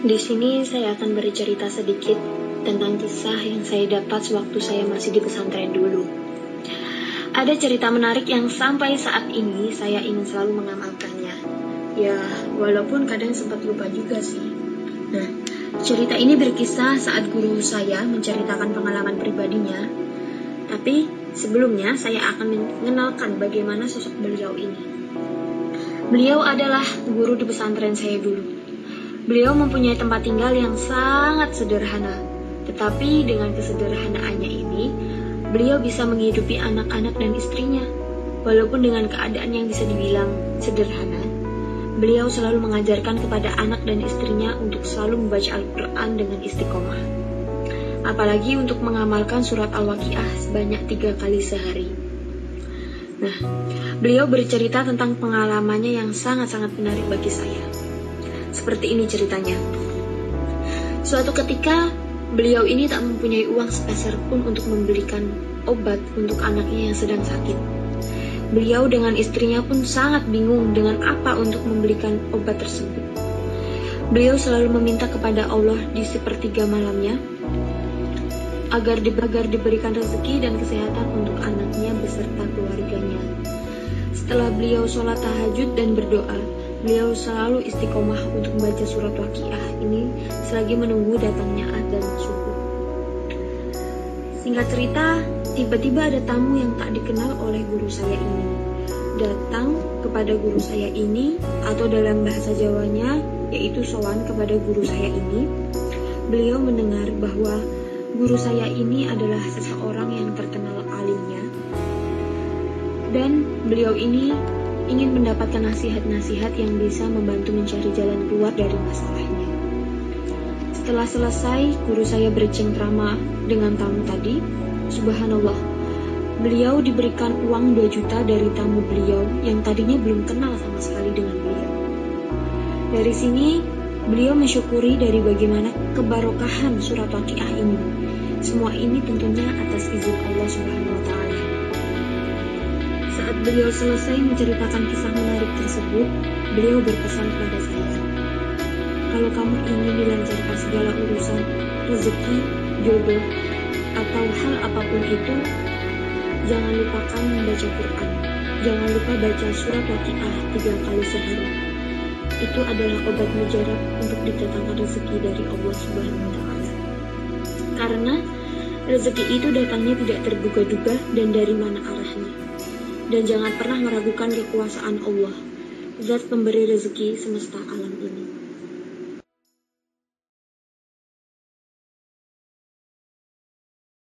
Di sini saya akan bercerita sedikit tentang kisah yang saya dapat sewaktu saya masih di pesantren dulu. Ada cerita menarik yang sampai saat ini saya ingin selalu mengamalkannya. Ya, walaupun kadang sempat lupa juga sih. Nah, cerita ini berkisah saat guru saya menceritakan pengalaman pribadinya. Tapi sebelumnya saya akan mengenalkan bagaimana sosok beliau ini. Beliau adalah guru di pesantren saya dulu. Beliau mempunyai tempat tinggal yang sangat sederhana, tetapi dengan kesederhanaannya ini, beliau bisa menghidupi anak-anak dan istrinya. Walaupun dengan keadaan yang bisa dibilang sederhana, beliau selalu mengajarkan kepada anak dan istrinya untuk selalu membaca Al-Quran dengan istiqomah. Apalagi untuk mengamalkan surat Al-Waqiah sebanyak tiga kali sehari. Nah, beliau bercerita tentang pengalamannya yang sangat-sangat menarik bagi saya. Seperti ini ceritanya. Suatu ketika, beliau ini tak mempunyai uang sepeser pun untuk membelikan obat untuk anaknya yang sedang sakit. Beliau dengan istrinya pun sangat bingung dengan apa untuk membelikan obat tersebut. Beliau selalu meminta kepada Allah di sepertiga malamnya agar, di, agar diberikan rezeki dan kesehatan untuk anaknya beserta keluarganya. Setelah beliau sholat tahajud dan berdoa, Beliau selalu istiqomah untuk membaca surat waqiah ini selagi menunggu datangnya adzan subuh. Singkat cerita, tiba-tiba ada tamu yang tak dikenal oleh guru saya ini. Datang kepada guru saya ini, atau dalam bahasa Jawanya, yaitu sowan kepada guru saya ini. Beliau mendengar bahwa guru saya ini adalah seseorang yang terkenal alimnya. Dan beliau ini ingin mendapatkan nasihat-nasihat yang bisa membantu mencari jalan keluar dari masalahnya. Setelah selesai, guru saya bercengkrama dengan tamu tadi. Subhanallah, beliau diberikan uang 2 juta dari tamu beliau yang tadinya belum kenal sama sekali dengan beliau. Dari sini, beliau mensyukuri dari bagaimana kebarokahan surat waqiah ini. Semua ini tentunya atas izin Allah Subhanahu wa taala. Saat beliau selesai menceritakan kisah menarik tersebut, beliau berpesan kepada saya, kalau kamu ingin dilancarkan segala urusan, rezeki, jodoh, atau hal apa pun itu, jangan lupakan membaca Quran. Jangan lupa baca surat waqiah tiga kali sehari. Itu adalah obat mujarab untuk didatangkan rezeki dari Allah Subhanahu wa Ta'ala. Karena rezeki itu datangnya tidak terduga-duga dan dari mana arahnya dan jangan pernah meragukan kekuasaan Allah, zat pemberi rezeki semesta alam ini.